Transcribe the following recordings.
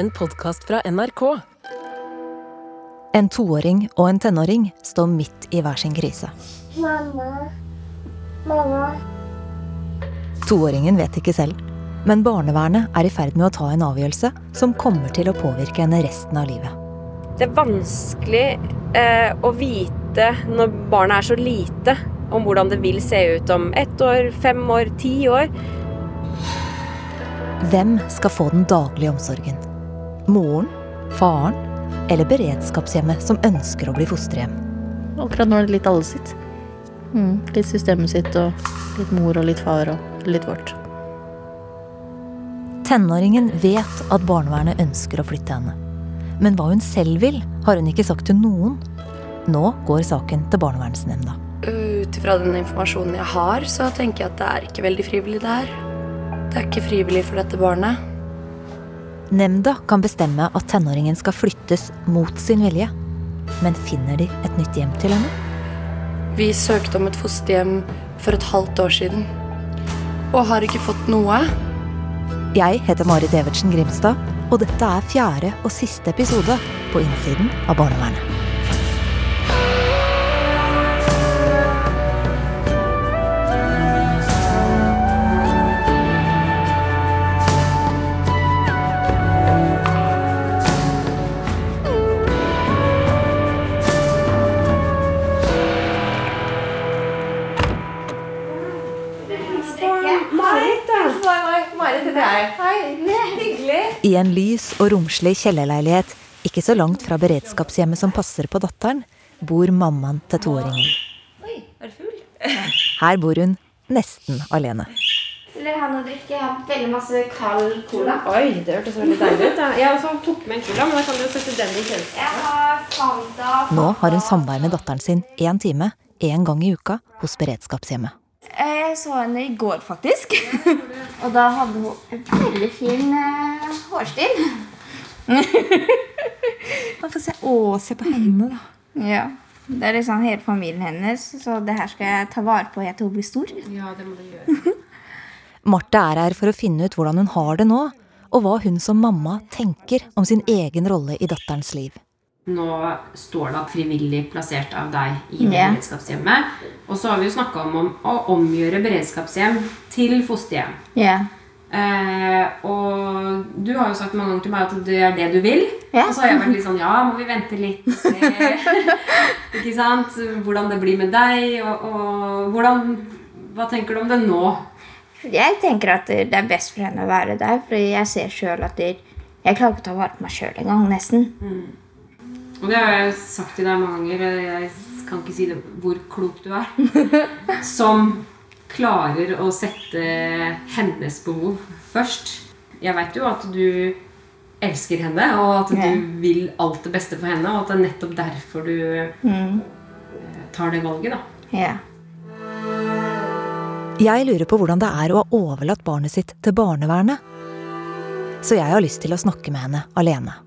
en podkast fra NRK. En toåring og en tenåring står midt i hver sin krise. Mamma. Mamma. Toåringen vet ikke selv, men barnevernet er i ferd med å ta en avgjørelse som kommer til å påvirke henne resten av livet. Det er vanskelig eh, å vite når barnet er så lite, om hvordan det vil se ut om ett år, fem år, ti år. Hvem skal få den daglige omsorgen? Moren? Faren? Eller beredskapshjemmet som ønsker å bli fosterhjem? Akkurat nå er det litt alle sitt. Mm, litt systemet sitt og litt mor og litt far og litt vårt. Tenåringen vet at barnevernet ønsker å flytte henne. Men hva hun selv vil, har hun ikke sagt til noen. Nå går saken til barnevernsnemnda. Ut ifra den informasjonen jeg har, så tenker jeg at det er ikke veldig frivillig det her. Det er ikke frivillig for dette barnet. Nemnda kan bestemme at tenåringen skal flyttes mot sin vilje. Men finner de et nytt hjem til henne? Vi søkte om et fosterhjem for et halvt år siden. Og har ikke fått noe. Jeg heter Marit Evertsen Grimstad, og dette er fjerde og siste episode på innsiden av barnevernet. I en lys og romslig kjellerleilighet ikke så langt fra beredskapshjemmet som passer på datteren, bor mammaen til toåringen. Her bor hun nesten alene. Vil dere ha noe å drikke? Jeg har veldig masse kald cola. Oi, det hørtes veldig deilig ut. Jeg også tok med en cola, men da kan du sette den i Fanta. Nå har hun samvær med datteren sin én time én gang i uka hos beredskapshjemmet. Eh, Jeg så henne i går, faktisk. Og da hadde hun en veldig fin eh, hårstil. Man får se Å, se på henne, da. Ja. Det er liksom hele familien hennes, så det her skal jeg ta vare på helt til hun blir stor. Ja, det må du gjøre. Marte er her for å finne ut hvordan hun har det nå, og hva hun som mamma tenker om sin egen rolle i datterens liv. Nå står det at frivillig plassert av deg i det beredskapshjemmet. Og så har vi jo snakka om, om å omgjøre beredskapshjem til fosterhjem. Ja. Eh, og du har jo sagt mange ganger til meg at det er det du vil. Ja. Og så har jeg vært litt sånn Ja, må vi vente litt og se Ikke sant? hvordan det blir med deg? Og, og hvordan Hva tenker du om det nå? Jeg tenker at det er best for henne å være der, for jeg ser sjøl at jeg klarer ikke å ta vare på meg sjøl engang, nesten. Og det har jeg sagt til deg mange ganger. og Jeg kan ikke si det, hvor klok du er. Som klarer å sette hennes behov først. Jeg veit jo at du elsker henne, og at du vil alt det beste for henne. Og at det er nettopp derfor du mm. tar det valget, da. Yeah. Jeg lurer på hvordan det er å ha overlatt barnet sitt til barnevernet. Så jeg har lyst til å snakke med henne alene.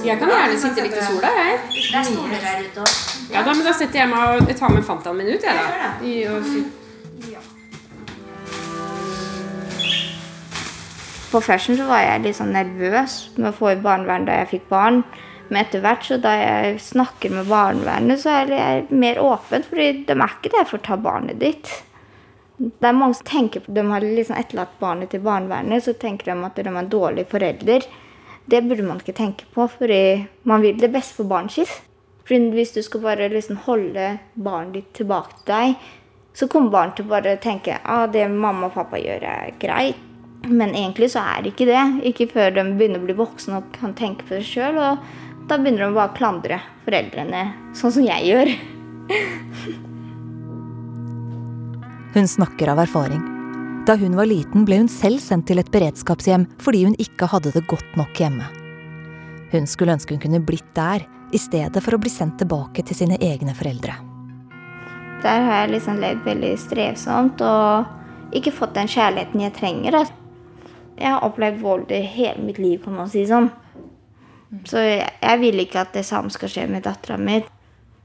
Jeg kan gjerne sitte litt i sola, jeg. Det er stoler der ute òg. Ja, da, men da setter jeg meg og tar med Fantaen min ut, jeg, da. I- og- På førsten så var jeg litt sånn nervøs med å få i barnevern da jeg fikk barn. Men etter hvert, så da jeg snakker med barnevernet, så er jeg mer åpen. fordi de er ikke der for å ta barnet ditt. Det er mange som tenker på, De har liksom etterlatt barnet til barnevernet, så tenker de at de er en dårlig forelder. Det burde man ikke tenke på, fordi man vil det beste for barnet sitt. Fordi hvis du skal bare liksom holde barnet ditt tilbake til deg, så kommer barnet til å bare tenke at ah, det mamma og pappa gjør, er greit. Men egentlig så er det ikke det. Ikke før de begynner å bli voksne og kan tenke på det sjøl. Og da begynner de bare å klandre foreldrene, sånn som jeg gjør. Hun snakker av erfaring. Da hun var liten, ble hun selv sendt til et beredskapshjem fordi hun ikke hadde det godt nok hjemme. Hun skulle ønske hun kunne blitt der, i stedet for å bli sendt tilbake til sine egne foreldre. Der har jeg liksom levd veldig strevsomt og ikke fått den kjærligheten jeg trenger. Da. Jeg har opplevd vold i hele mitt liv, kan man si sånn. Så jeg, jeg vil ikke at det samme skal skje med dattera mi.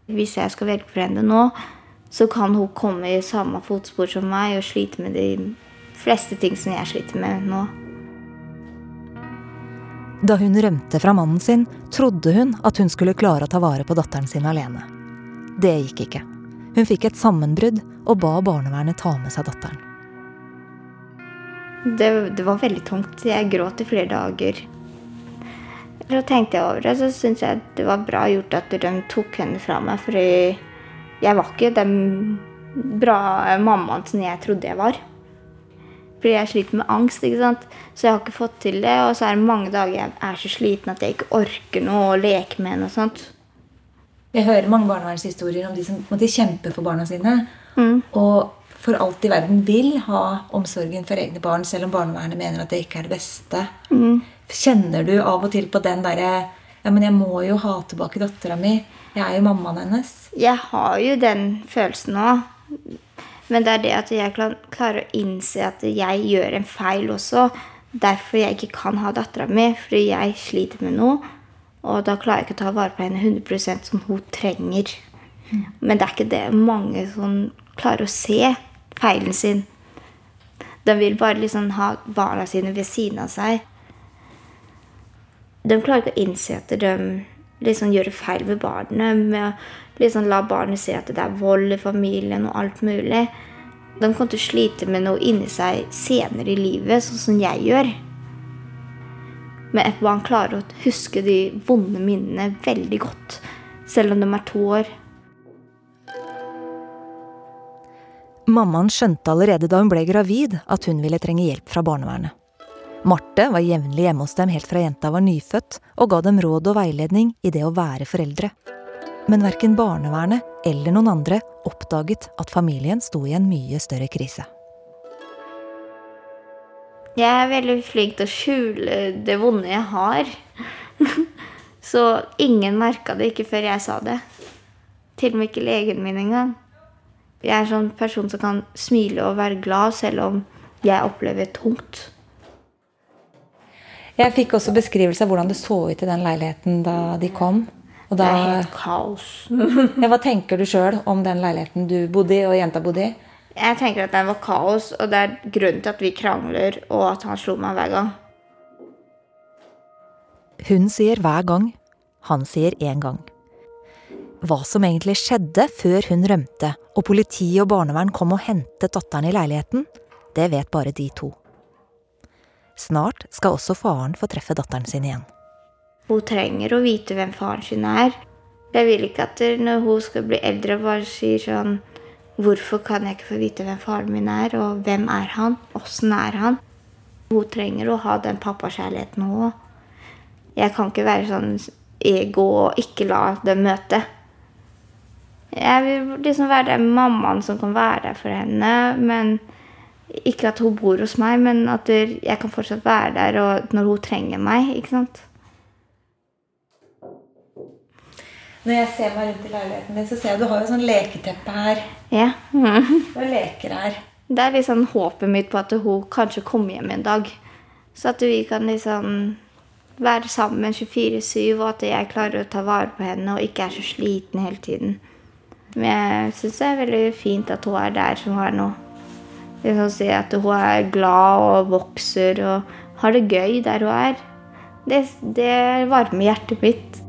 Hvis jeg skal velge for henne nå, så kan hun komme i samme fotspor som meg og slite med de fleste ting som jeg sliter med nå. Da hun rømte fra mannen sin, trodde hun at hun skulle klare å ta vare på datteren sin alene. Det gikk ikke. Hun fikk et sammenbrudd og ba barnevernet ta med seg datteren. Det, det var veldig tungt. Jeg gråt i flere dager. Så tenkte jeg over det, så syntes jeg det var bra gjort at de tok henne fra meg. Fordi jeg var ikke den bra mammaen som jeg trodde jeg var. Fordi jeg sliter med angst, ikke sant. Så jeg har ikke fått til det. Og så er det mange dager jeg er så sliten at jeg ikke orker noe å leke med henne og sånt. Jeg hører mange barnevernshistorier om de som måtte kjempe for barna sine. Mm. Og for alt i verden vil ha omsorgen for egne barn, selv om barnevernet mener at det ikke er det beste. Mm. Kjenner du av og til på den derre Ja, men jeg må jo ha tilbake dattera mi. Jeg er jo mammaen hennes. Jeg har jo den følelsen òg. Men det er det at jeg klarer å innse at jeg gjør en feil også. Derfor jeg ikke kan ha dattera mi, fordi jeg sliter med noe. Og da klarer jeg ikke å ta vare på henne 100 som hun trenger. Men det er ikke det mange som klarer å se feilen sin. De vil bare liksom ha barna sine ved siden av seg. De klarer ikke å innse at de liksom gjør feil ved barnet med å liksom la barnet se at det er vold i familien og alt mulig. De kommer til å slite med noe inni seg senere i livet, sånn som jeg gjør. Men et barn klarer å huske de vonde minnene veldig godt, selv om de er to år. Mammaen skjønte allerede da hun ble gravid at hun ville trenge hjelp fra barnevernet. Marte var jevnlig hjemme hos dem helt fra jenta var nyfødt, og ga dem råd og veiledning i det å være foreldre. Men verken barnevernet eller noen andre oppdaget at familien sto i en mye større krise. Jeg er veldig flink til å skjule det vonde jeg har. Så ingen merka det ikke før jeg sa det. Til og med ikke legen min engang. Jeg er en sånn person som kan smile og være glad selv om jeg opplever tungt. Jeg fikk også beskrivelse av hvordan det så ut i den leiligheten da de kom. Og da, Det er helt kaos. ja, hva tenker du sjøl om den leiligheten du bodde i og jenta bodde i? Jeg tenker at den var kaos, og det er grunnen til at vi krangler, og at han slo meg hver gang. Hun sier hver gang, han sier én gang. Hva som egentlig skjedde før hun rømte og politi og barnevern kom og hentet datteren i leiligheten, det vet bare de to. Snart skal også faren få treffe datteren sin igjen. Hun trenger å vite hvem faren sin er. Jeg vil ikke at når hun skal bli eldre, bare sier sånn Hvorfor kan jeg ikke få vite hvem faren min er, og hvem er han? Åssen er han? Hun trenger å ha den pappakjærligheten, hun òg. Jeg kan ikke være sånn ego og ikke la dem møte. Jeg vil liksom være den mammaen som kan være der for henne, men ikke at hun bor hos meg, men at jeg kan fortsatt være der og når hun trenger meg. ikke sant? Når jeg ser meg rundt i leiligheten din, så ser jeg du har jo sånn leketeppe her. Ja. Og leker her. Det er liksom håpet mitt på at hun kanskje kommer hjem en dag. Så at vi kan liksom være sammen 24-7, og at jeg klarer å ta vare på henne og ikke er så sliten hele tiden. Men jeg syns det er veldig fint at hun er der som hun er nå. Liksom Se at hun er glad og vokser og har det gøy der hun er. Det, det varmer hjertet mitt.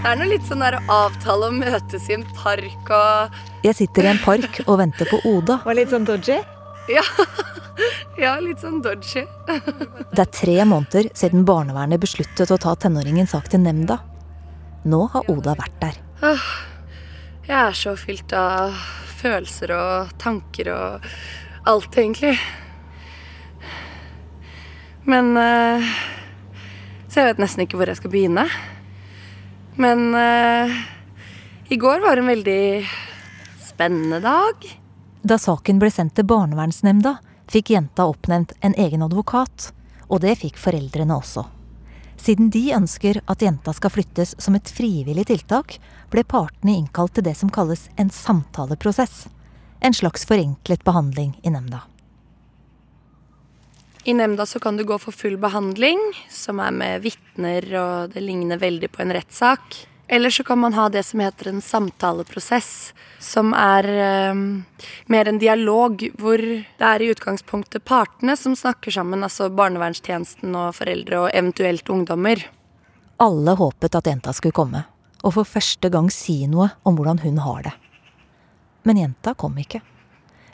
Det er noe litt sånn der å avtale å møtes i en park og Jeg sitter i en park og venter på Oda. Var litt sånn dodgy? Ja, ja litt sånn dodgy. Det er tre måneder siden barnevernet besluttet å ta tenåringens sak til nemnda. Nå har Oda vært der. Jeg er så fylt av følelser og tanker og alt, egentlig. Men eh, Så jeg vet nesten ikke hvor jeg skal begynne. Men eh, i går var en veldig spennende dag. Da saken ble sendt til barnevernsnemnda, fikk jenta oppnevnt en egen advokat. Og det fikk foreldrene også. Siden de ønsker at jenta skal flyttes som et frivillig tiltak, ble partene innkalt til det som kalles en samtaleprosess. En slags forenklet behandling i nemnda. I nemnda så kan du gå for full behandling, som er med vitner, og det ligner veldig på en rettssak. Eller så kan man ha det som heter en samtaleprosess, som er eh, mer en dialog hvor det er i utgangspunktet partene som snakker sammen, altså barnevernstjenesten og foreldre og eventuelt ungdommer. Alle håpet at jenta skulle komme, og for første gang si noe om hvordan hun har det. Men jenta kom ikke.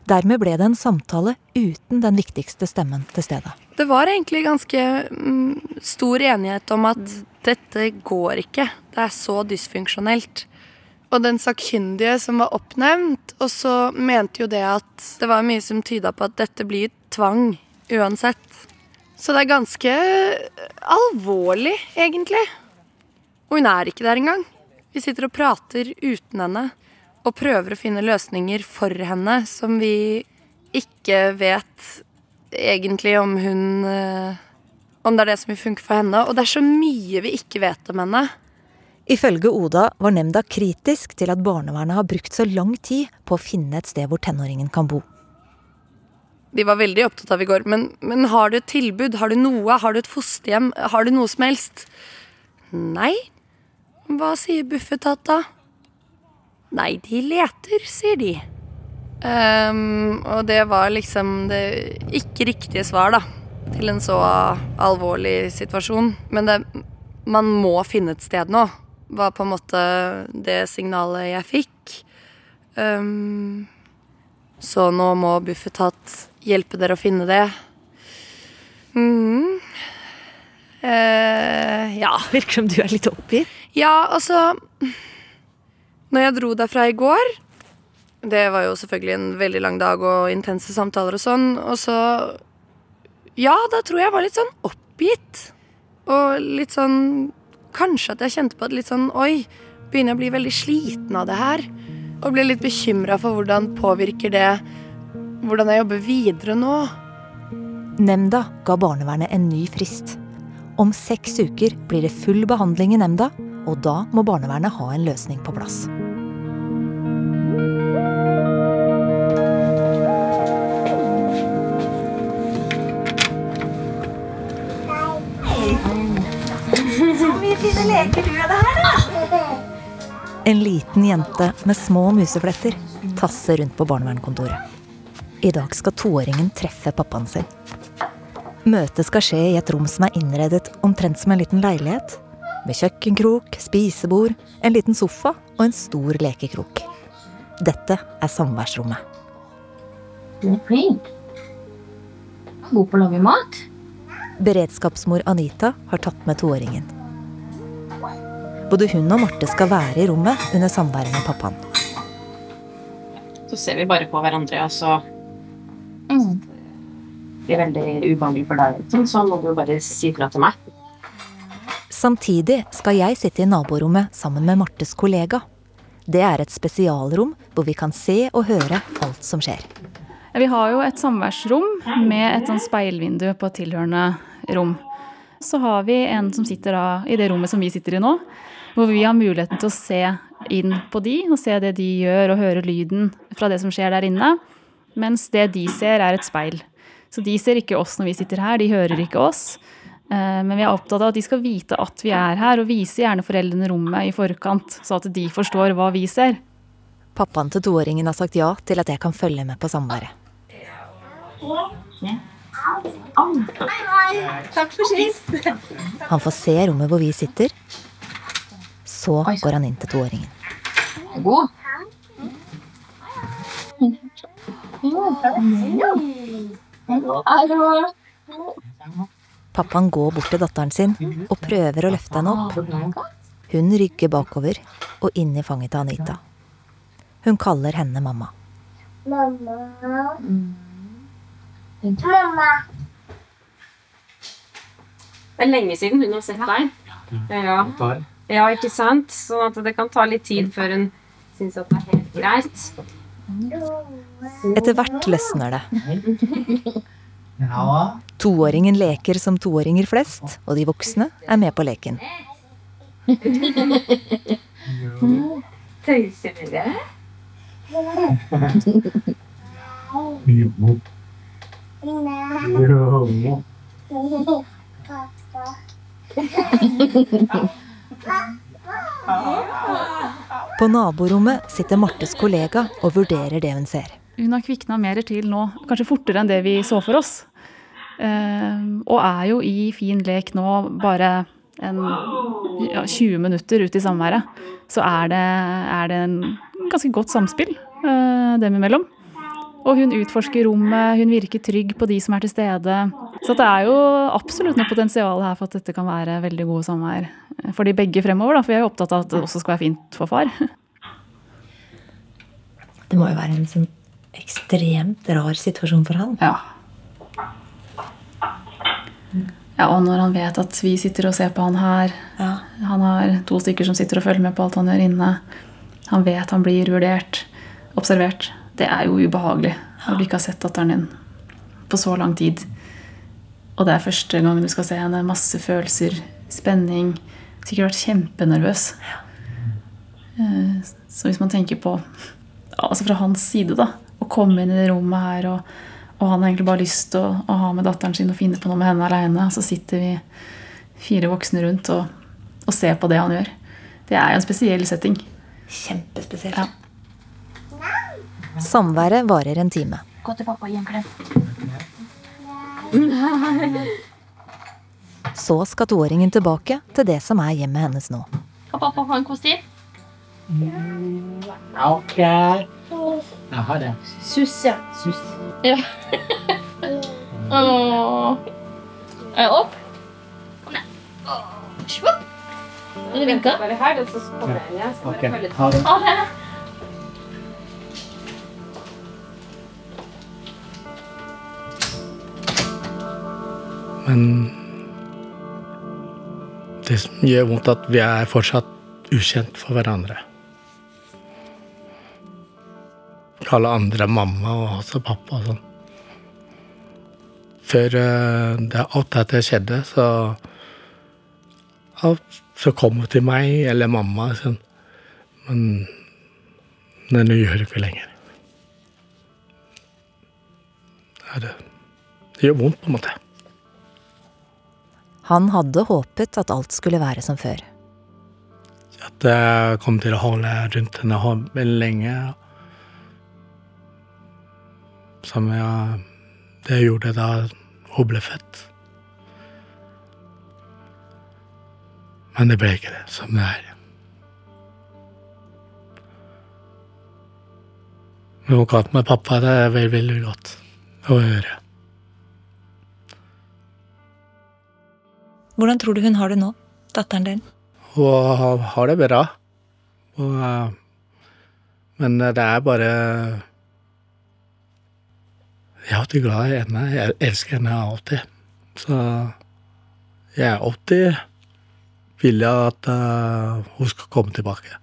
Dermed ble det en samtale uten den viktigste stemmen til stede. Det var egentlig ganske mm, stor enighet om at dette går ikke. Det er så dysfunksjonelt. Og den sakkyndige som var oppnevnt, og så mente jo det at det var mye som tyda på at dette blir tvang uansett. Så det er ganske alvorlig, egentlig. Og hun er ikke der engang. Vi sitter og prater uten henne og prøver å finne løsninger for henne som vi ikke vet egentlig om hun eh, Om det er det som vil funke for henne. Og det er så mye vi ikke vet om henne. Ifølge Oda var nemnda kritisk til at barnevernet har brukt så lang tid på å finne et sted hvor tenåringen kan bo. De var veldig opptatt av i går. Men, men har du et tilbud? Har du noe? Har du et fosterhjem? Har du noe som helst? Nei. Hva sier Bufetat da? Nei, de leter, sier de. Um, og det var liksom det ikke riktige svar, da. Til en så alvorlig situasjon. Men det, man må finne et sted nå, var på en måte det signalet jeg fikk. Um, så nå må Bufetat hjelpe dere å finne det. Mm. Uh, ja. Virker som du er litt oppgitt. Ja, altså når jeg dro derfra i går Det var jo selvfølgelig en veldig lang dag og intense samtaler og sånn. Og så Ja, da tror jeg jeg var litt sånn oppgitt. Og litt sånn Kanskje at jeg kjente på at litt sånn Oi, begynner jeg å bli veldig sliten av det her. Og ble litt bekymra for hvordan påvirker det hvordan jeg jobber videre nå. Nemnda ga barnevernet en ny frist. Om seks uker blir det full behandling i nemnda, og da må barnevernet ha en løsning på plass. En liten jente med små musefletter tasser rundt på barnevernkontoret. I dag skal toåringen treffe pappaen sin. Møtet skal skje i et rom som er innredet omtrent som en liten leilighet. Med kjøkkenkrok, spisebord, en liten sofa og en stor lekekrok. Dette er samværsrommet. Du er flink. God på å lage mat. Beredskapsmor Anita har tatt med toåringen. Både hun og Marte skal være i rommet under samværet med pappaen. Så ser vi bare på hverandre, og så Mm. blir veldig ubehagelig for deg. liksom. Så må du bare si fra til meg. Samtidig skal jeg sitte i naborommet sammen med Martes kollega. Det er et spesialrom hvor vi kan se og høre alt som skjer. Vi har jo et samværsrom med et sånn speilvindu på tilhørende rom. Så har vi en som sitter da i det rommet som vi sitter i nå, hvor vi har muligheten til å se inn på de og se det de gjør og høre lyden fra det som skjer der inne. Mens det de ser, er et speil. Så de ser ikke oss når vi sitter her, de hører ikke oss. Eh, Men vi er opptatt av at de skal vite at vi er her, og vise gjerne foreldrene rommet i forkant, så at de forstår hva vi ser. Pappaen til toåringen har sagt ja til at jeg kan følge med på samværet. Han får se rommet hvor vi sitter. Så går han inn til toåringen. God. Pappaen går bort til datteren sin og prøver å løfte henne opp. Hun rygger bakover og inn i fanget til Anita. Hun kaller henne mamma. Mamma! Det er lenge siden hun har sett deg. Ja. Ja, ikke sant? Sånn at det kan ta litt tid før hun syns at det er helt greit. Etter hvert løsner det. Toåringen leker som toåringer flest, og de voksne er med på leken. Tøyser dere? På naborommet sitter Martes kollega og vurderer det hun ser. Hun har kvikna mer til nå, kanskje fortere enn det vi så for oss. Eh, og er jo i fin lek nå bare en ja, 20 minutter ut i samværet. Så er det, er det en ganske godt samspill eh, dem imellom. Og hun utforsker rommet, hun virker trygg på de som er til stede. Så det er jo absolutt noe potensial her for at dette kan være veldig gode samvær for de begge fremover. Da, for vi er jo opptatt av at det også skal være fint for far. Det må jo være en sånn ekstremt rar situasjon for han. Ja. Ja, og når han vet at vi sitter og ser på han her Ja. Han har to stykker som sitter og følger med på alt han gjør inne. Han vet han blir vurdert, observert. Det er jo ubehagelig når du ikke har sett datteren din på så lang tid. Og det er første gang du skal se henne. Masse følelser, spenning. Sikkert vært kjempenervøs. Eh, Så hvis man tenker på Altså fra hans side, da. Å komme inn i det rommet her, og, og han har egentlig bare lyst til å, å ha med datteren sin og finne på noe med henne aleine. Så sitter vi fire voksne rundt og, og ser på det han gjør. Det er jo en spesiell setting. Kjempespesielt. Ja. Samværet varer en time. Gå til pappa og gi en klem. Så skal toåringen tilbake til det som er hjemmet hennes nå. Kan pappa ha en kostyme? Ok. Jeg har det. Sus, ja. Sus. Åh. Er jeg opp? Kom ned. Svopp. Vil du vinke? Bare her, så kommer jeg igjen. Ha det. Men det som gjør vondt, at vi er fortsatt ukjent for hverandre. Kalle andre mamma og også pappa og sånn. Før eh, det, alt dette skjedde, så Så kom hun til meg eller mamma sånn. Men Nei, nå gjør det ikke lenger. Det, det gjør vondt, på en måte. Han hadde håpet at alt skulle være som før. At jeg kom til å holde rundt henne veldig lenge. Som jeg, det gjorde da hun ble født. Men det ble ikke det som det er. Men hun kalte meg pappa. Det er veldig, veldig godt å høre. Hvordan tror du hun har det nå, datteren din? Hun har- det bra. Eh, men det er bare Jeg er alltid glad i henne. Jeg elsker henne alltid. Så jeg er alltid villig at eh, hun skal komme tilbake.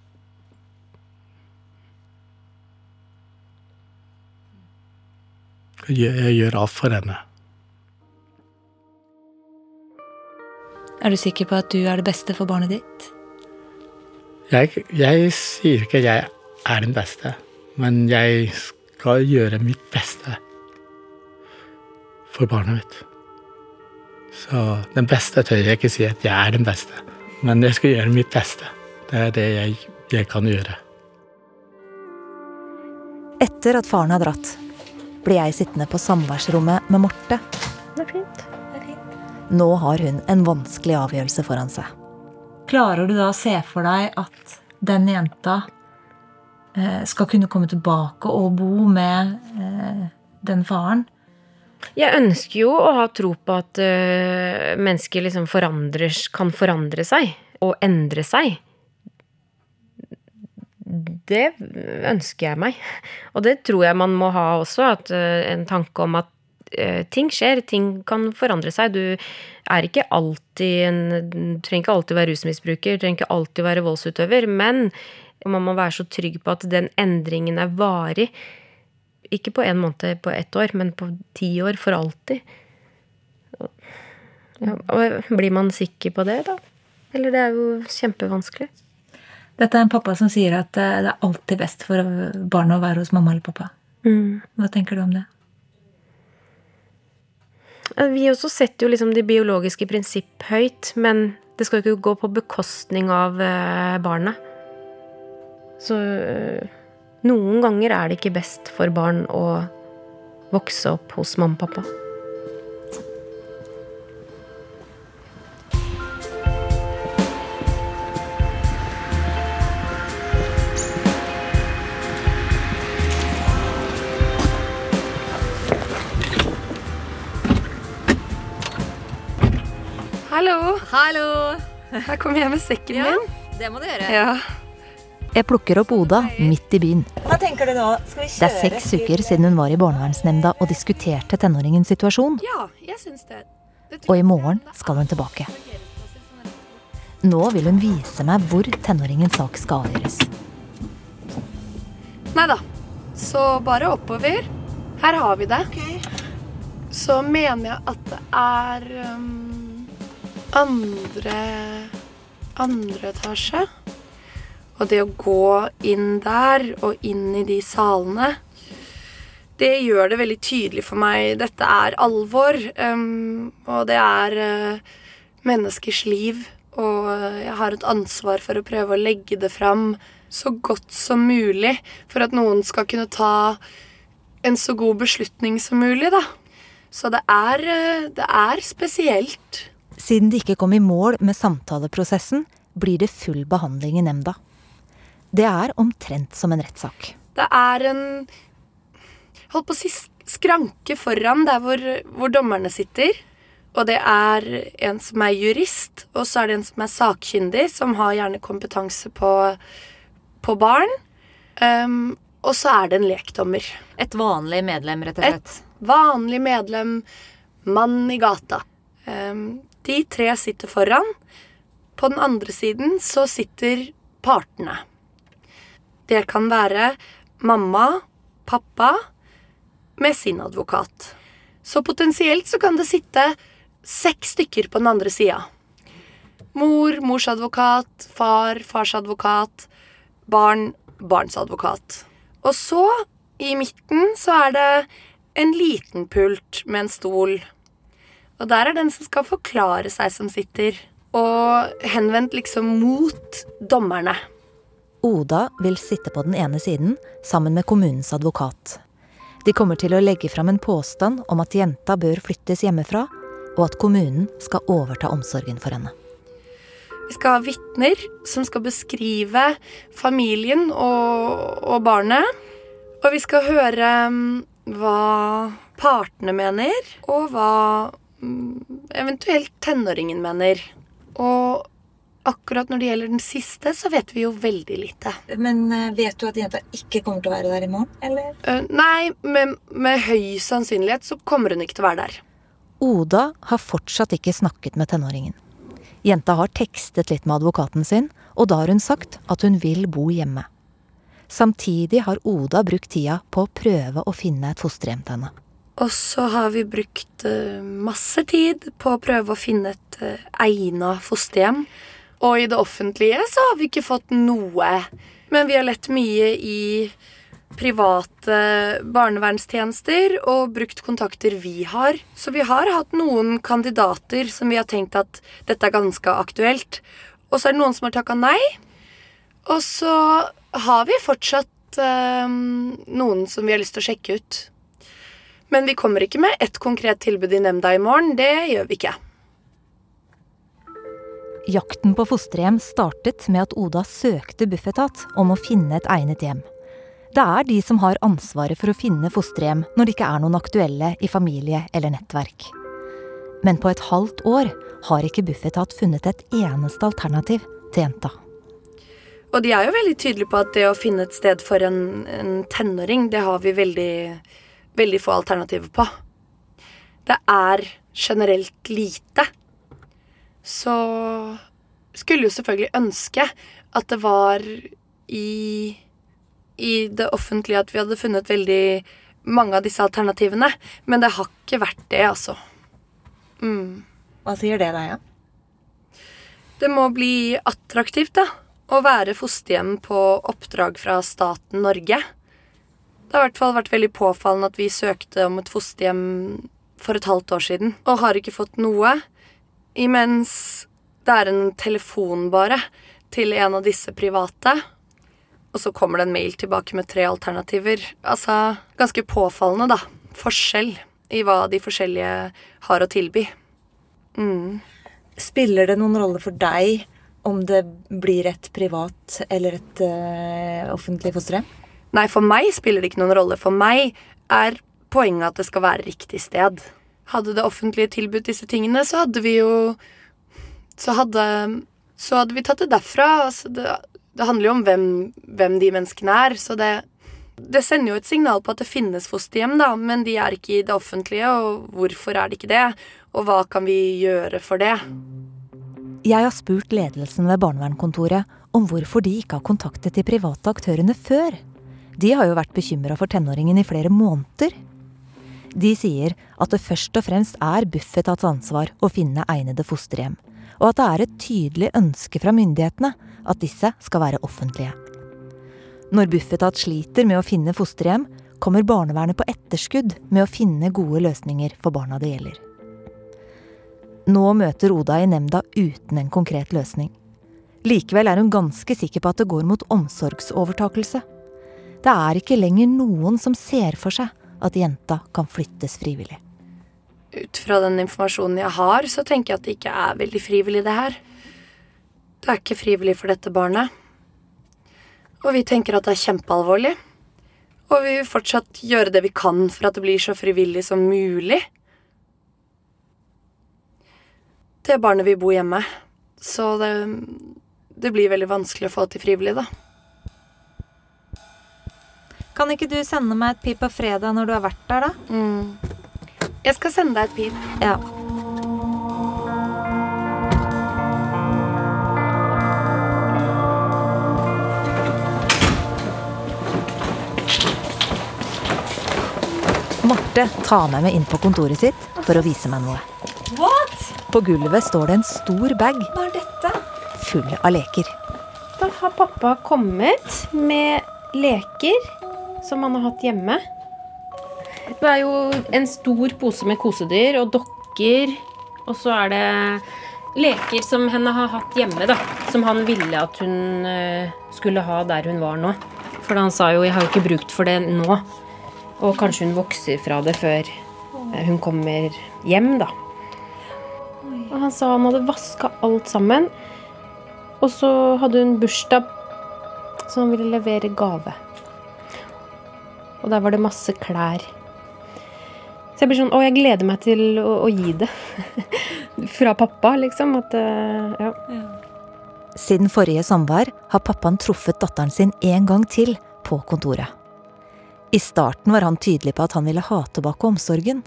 Jeg gjør alt for henne. Er du sikker på at du er det beste for barnet ditt? Jeg, jeg sier ikke jeg er den beste, men jeg skal gjøre mitt beste for barnet mitt. Så den beste tør jeg ikke si at jeg er den beste, men jeg skal gjøre mitt beste. Det er det jeg, jeg kan gjøre. Etter at faren har dratt, blir jeg sittende på samværsrommet med Morte. Det er fint. Nå har hun en vanskelig avgjørelse foran seg. Klarer du da å se for deg at den jenta eh, skal kunne komme tilbake og bo med eh, den faren? Jeg ønsker jo å ha tro på at øh, mennesker liksom forandres, kan forandre seg og endre seg. Det ønsker jeg meg. Og det tror jeg man må ha også. At, en tanke om at ting skjer, ting kan forandre seg. Du er ikke alltid en trenger ikke alltid være rusmisbruker, trenger ikke alltid være voldsutøver. Men man må være så trygg på at den endringen er varig. Ikke på en måned på ett år, men på ti år for alltid. Ja, blir man sikker på det, da? Eller det er jo kjempevanskelig. Dette er en pappa som sier at eh, det er alltid best for barnet å være hos mamma eller pappa. Mm. Hva tenker du om det? Vi også setter jo liksom de biologiske prinsipp høyt, men det skal jo ikke gå på bekostning av eh, barnet. Så eh, noen ganger er det ikke best for barn å vokse opp hos mamma og pappa. Hallo. Her kommer jeg med sekken min. Det må du gjøre. Ja. Jeg plukker opp Oda midt i byen. Hva tenker du nå? Skal vi Det er seks uker siden hun var i barnevernsnemnda og diskuterte tenåringens situasjon, ja, jeg syns det. det og i morgen skal hun tilbake. Nå vil hun vise meg hvor tenåringens sak skal avgjøres. Nei da. Så bare oppover. Her har vi det. Så mener jeg at det er um, andre andre etasje. Og det å gå inn der og inn i de salene Det gjør det veldig tydelig for meg. Dette er alvor. Um, og det er uh, menneskers liv. Og uh, jeg har et ansvar for å prøve å legge det fram så godt som mulig for at noen skal kunne ta en så god beslutning som mulig, da. Så det er, uh, det er spesielt. Siden de ikke kom i mål med samtaleprosessen, blir det full behandling i nemnda. Det er omtrent som en rettssak. Det er en Holdt på å si skranke foran der hvor, hvor dommerne sitter. Og det er en som er jurist, og så er det en som er sakkyndig, som har gjerne kompetanse på, på barn. Um, og så er det en lekdommer. Et vanlig medlem, rett og slett? Et vanlig medlem, mann i gata. Um, de tre sitter foran. På den andre siden så sitter partene. Det kan være mamma, pappa med sin advokat. Så potensielt så kan det sitte seks stykker på den andre sida. Mor, mors advokat, far, fars advokat, barn, barns advokat. Og så, i midten, så er det en liten pult med en stol. Og der er den som skal forklare seg, som sitter. Og henvendt liksom mot dommerne. Oda vil sitte på den ene siden sammen med kommunens advokat. De kommer til å legge fram en påstand om at jenta bør flyttes hjemmefra, og at kommunen skal overta omsorgen for henne. Vi skal ha vitner som skal beskrive familien og, og barnet. Og vi skal høre mm, hva partene mener, og hva eventuelt tenåringen mener. Og akkurat når det gjelder den siste, så vet vi jo veldig lite. Men eh, vet du at jenta ikke kommer til å være der i morgen? Eller? Eh, nei, med, med høy sannsynlighet så kommer hun ikke til å være der. Oda har fortsatt ikke snakket med tenåringen. Jenta har tekstet litt med advokaten sin, og da har hun sagt at hun vil bo hjemme. Samtidig har Oda brukt tida på å prøve å finne et fosterhjem til henne. Og så har vi brukt eh, masse tid på å prøve å finne et uh, egna fosterhjem. Og i det offentlige så har vi ikke fått noe. Men vi har lett mye i private barnevernstjenester og brukt kontakter vi har. Så vi har hatt noen kandidater som vi har tenkt at dette er ganske aktuelt. Og så er det noen som har takka nei. Og så har vi fortsatt øh, noen som vi har lyst til å sjekke ut. Men vi kommer ikke med ett konkret tilbud i nemnda i morgen. Det gjør vi ikke. Jakten på fosterhjem startet med at Oda søkte Bufetat om å finne et egnet hjem. Det er de som har ansvaret for å finne fosterhjem når det ikke er noen aktuelle i familie eller nettverk. Men på et halvt år har ikke Bufetat funnet et eneste alternativ til jenta. Og de er jo veldig tydelige på at det å finne et sted for en, en tenåring, det har vi veldig, veldig få alternativer på. Det er generelt lite. Så skulle jo selvfølgelig ønske at det var i, i det offentlige at vi hadde funnet veldig mange av disse alternativene. Men det har ikke vært det, altså. Mm. Hva sier det deg, ja? Det må bli attraktivt, da. Å være fosterhjem på oppdrag fra staten Norge. Det har i hvert fall vært veldig påfallende at vi søkte om et fosterhjem for et halvt år siden og har ikke fått noe. Imens det er en telefon bare til en av disse private. Og så kommer det en mail tilbake med tre alternativer. Altså ganske påfallende, da. Forskjell i hva de forskjellige har å tilby. Mm. Spiller det noen rolle for deg om det blir et privat eller et uh, offentlig fosterhjem? Nei, for meg spiller det ikke noen rolle. For meg er poenget at det skal være riktig sted. Hadde det offentlige tilbudt disse tingene, så hadde vi jo Så hadde, så hadde vi tatt det derfra. Altså det, det, handler jo om hvem, hvem, de menneskene er. Så det, det sender jo et signal på at det finnes fosterhjem, da, men de er ikke i det offentlige. Og hvorfor er det ikke det? Og hva kan vi gjøre for det? Jeg har spurt ledelsen ved barnevernkontoret om hvorfor de ikke har kontaktet de private aktørene før. De har jo vært bekymra for tenåringen i flere måneder. De sier at det først og fremst er Bufetats ansvar å finne egnede fosterhjem, og at det er et tydelig ønske fra myndighetene at disse skal være offentlige. Når Bufetat sliter med å finne fosterhjem, kommer barnevernet på etterskudd med å finne gode løsninger for barna det gjelder. Nå møter Oda i nemnda uten en konkret løsning. Likevel er hun ganske sikker på at det går mot omsorgsovertakelse. Det er ikke lenger noen som ser for seg at jenta kan flyttes frivillig. Ut fra den informasjonen jeg har, så tenker jeg at det ikke er veldig frivillig, det her. Det er ikke frivillig for dette barnet. Og vi tenker at det er kjempealvorlig. Og vi vil fortsatt gjøre det vi kan for at det blir så frivillig som mulig. Det barnet vil bo hjemme. Så det, det blir veldig vanskelig å få til frivillig, da. Kan ikke du sende meg et pip på fredag når du har vært der, da? Mm. Jeg skal sende deg et pip. Ja. Marte tar meg med inn på kontoret sitt for å vise meg noe. What? På gulvet står det en stor bag Hva er dette? full av leker. Da har pappa kommet med leker som han har hatt hjemme. Det er jo en stor pose med kosedyr og dokker. Og så er det leker som henne har hatt hjemme, da. Som han ville at hun eh, skulle ha der hun var nå. For han sa jo 'jeg har jo ikke brukt for det nå'. Og kanskje hun vokser fra det før eh, hun kommer hjem, da. Og han sa han hadde vaska alt sammen. Og så hadde hun bursdag, så han ville levere gave. Og der var det masse klær. Så jeg blir sånn Å, jeg gleder meg til å, å gi det. Fra pappa, liksom. At uh, Ja. Siden forrige samvær har pappaen truffet datteren sin en gang til på kontoret. I starten var han tydelig på at han ville ha tilbake omsorgen.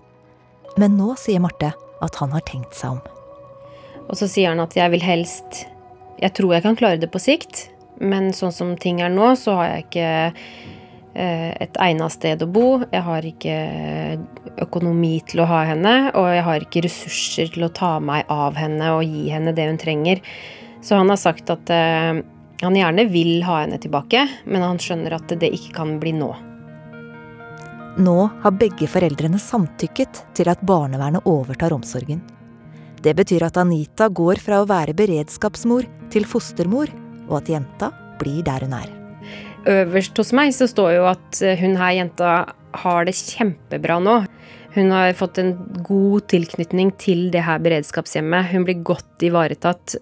Men nå sier Marte at han har tenkt seg om. Og så sier han at jeg vil helst Jeg tror jeg kan klare det på sikt, men sånn som ting er nå, så har jeg ikke eh, et egnet sted å bo. Jeg har ikke økonomi til å ha henne, og jeg har ikke ressurser til å ta meg av henne og gi henne det hun trenger. Så han har sagt at eh, han gjerne vil ha henne tilbake, men han skjønner at det ikke kan bli nå. Nå har begge foreldrene samtykket til at barnevernet overtar omsorgen. Det betyr at Anita går fra å være beredskapsmor til fostermor, og at jenta blir der hun er. Øverst hos meg så står jo at hun her jenta har det kjempebra nå. Hun har fått en god tilknytning til det her beredskapshjemmet. Hun blir godt ivaretatt.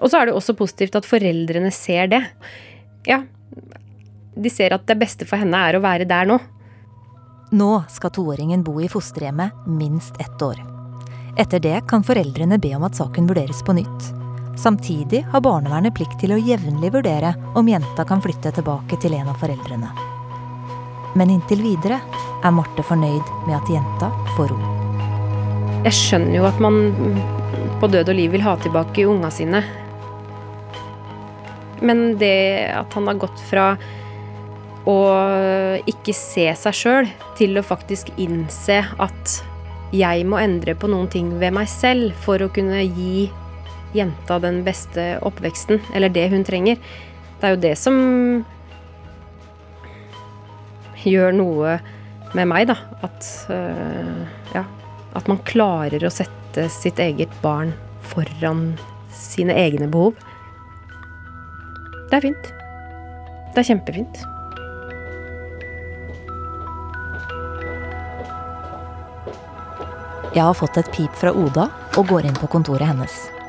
Og så er det også positivt at foreldrene ser det. Ja, de ser at det beste for henne er å være der nå. Nå skal toåringen bo i fosterhjemmet minst ett år. Etter det kan foreldrene be om at saken vurderes på nytt. Samtidig har barnevernet plikt til å jevnlig vurdere om jenta kan flytte tilbake til en av foreldrene. Men inntil videre er Marte fornøyd med at jenta får ro. Jeg skjønner jo at man på død og liv vil ha tilbake unga sine. Men det at han har gått fra å ikke se seg sjøl til å faktisk innse at jeg må endre på noen ting ved meg selv for å kunne gi jenta den beste oppveksten, eller det hun trenger. Det er jo det som gjør noe med meg, da. At øh, ja. At man klarer å sette sitt eget barn foran sine egne behov. Det er fint. Det er kjempefint. Jeg har fått et pip fra Oda og går inn på kontoret hennes.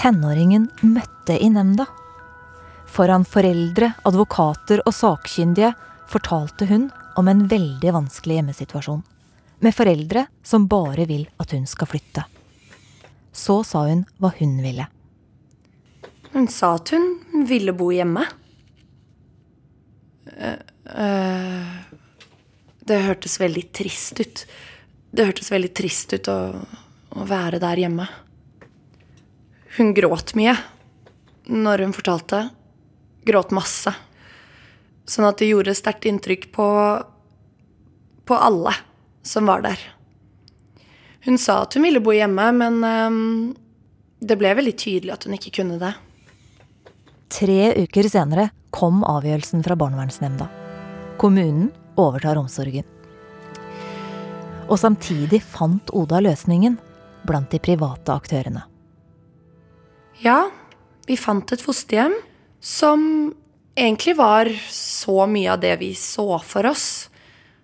Tenåringen møtte i nemnda. Foran foreldre, advokater og sakkyndige fortalte hun om en veldig vanskelig hjemmesituasjon. Med foreldre som bare vil at hun skal flytte. Så sa hun hva hun ville. Hun sa at hun ville bo hjemme. Eh, eh, det hørtes veldig trist ut. Det hørtes veldig trist ut å, å være der hjemme. Hun gråt mye når hun fortalte. Gråt masse. Sånn at det gjorde sterkt inntrykk på på alle som var der. Hun sa at hun ville bo hjemme, men um, det ble veldig tydelig at hun ikke kunne det. Tre uker senere kom avgjørelsen fra barnevernsnemnda. Kommunen overtar omsorgen. Og samtidig fant Oda løsningen blant de private aktørene. Ja, vi fant et fosterhjem som egentlig var så mye av det vi så for oss.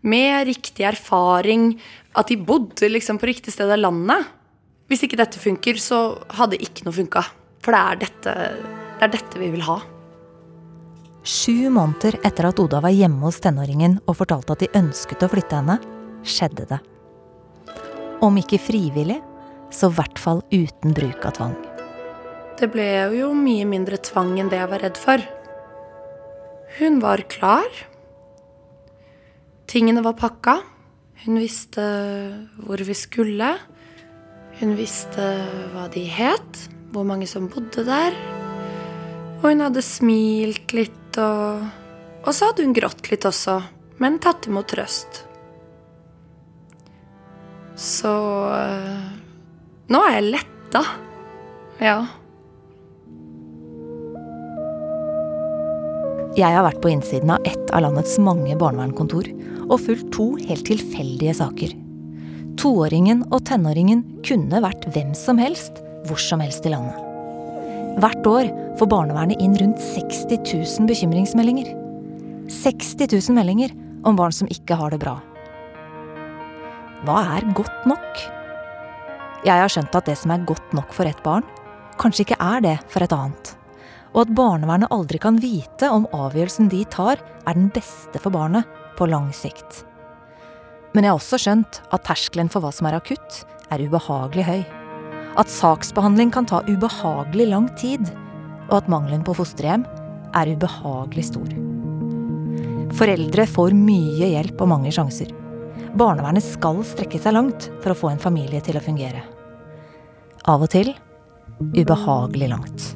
Med riktig erfaring, at de bodde liksom på riktig sted av landet. Hvis ikke dette funker, så hadde ikke noe funka. For det er dette, det er dette vi vil ha. Sju måneder etter at Oda var hjemme hos tenåringen og fortalte at de ønsket å flytte henne, skjedde det. Om ikke frivillig, så i hvert fall uten bruk av tvang. Det ble jo mye mindre tvang enn det jeg var redd for. Hun var klar. Tingene var pakka. Hun visste hvor vi skulle. Hun visste hva de het, hvor mange som bodde der. Og hun hadde smilt litt, og, og så hadde hun grått litt også, men tatt imot trøst. Så øh, nå er jeg letta. Ja. Jeg har vært på innsiden av ett av landets mange barnevernkontor og fulgt to helt tilfeldige saker. Toåringen og tenåringen kunne vært hvem som helst, hvor som helst i landet. Hvert år får barnevernet inn rundt 60 000 bekymringsmeldinger. 60 000 meldinger om barn som ikke har det bra. Hva er godt nok? Jeg har skjønt at det som er godt nok for ett barn, kanskje ikke er det for et annet. Og at barnevernet aldri kan vite om avgjørelsen de tar, er den beste for barnet på lang sikt. Men jeg har også skjønt at terskelen for hva som er akutt, er ubehagelig høy. At saksbehandling kan ta ubehagelig lang tid, og at mangelen på fosterhjem er ubehagelig stor. Foreldre får mye hjelp og mange sjanser. Barnevernet skal strekke seg langt for å få en familie til å fungere. Av og til ubehagelig langt.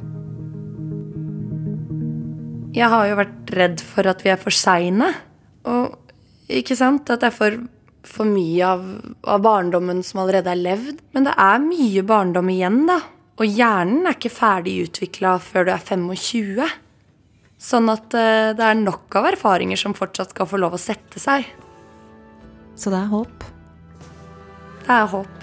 Jeg har jo vært redd for at vi er for seine. Og ikke sant? At det er for, for mye av, av barndommen som allerede er levd. Men det er mye barndom igjen, da. Og hjernen er ikke ferdig utvikla før du er 25. Sånn at uh, det er nok av erfaringer som fortsatt skal få lov å sette seg. Så det er håp. Det er håp.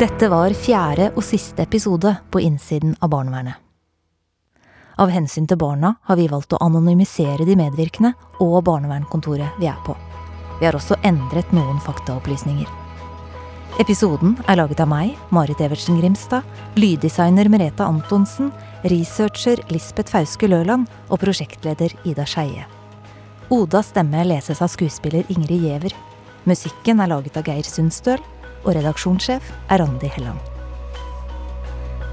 Dette var fjerde og siste episode på innsiden av barnevernet. Av hensyn til barna har vi valgt å anonymisere de medvirkende og barnevernkontoret vi er på. Vi har også endret noen faktaopplysninger. Episoden er laget av meg, Marit Evertsen Grimstad, lyddesigner Merete Antonsen, researcher Lisbeth Fauske Løland og prosjektleder Ida Skeie. Odas stemme leses av skuespiller Ingrid Giæver. Musikken er laget av Geir Sundstøl, og redaksjonssjef er Randi Helland.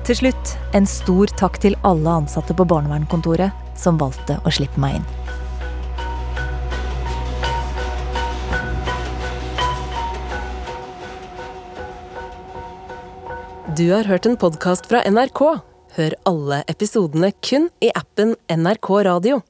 Til slutt en stor takk til alle ansatte på barnevernkontoret som valgte å slippe meg inn. Du har hørt en podkast fra NRK. Hør alle episodene kun i appen NRK Radio.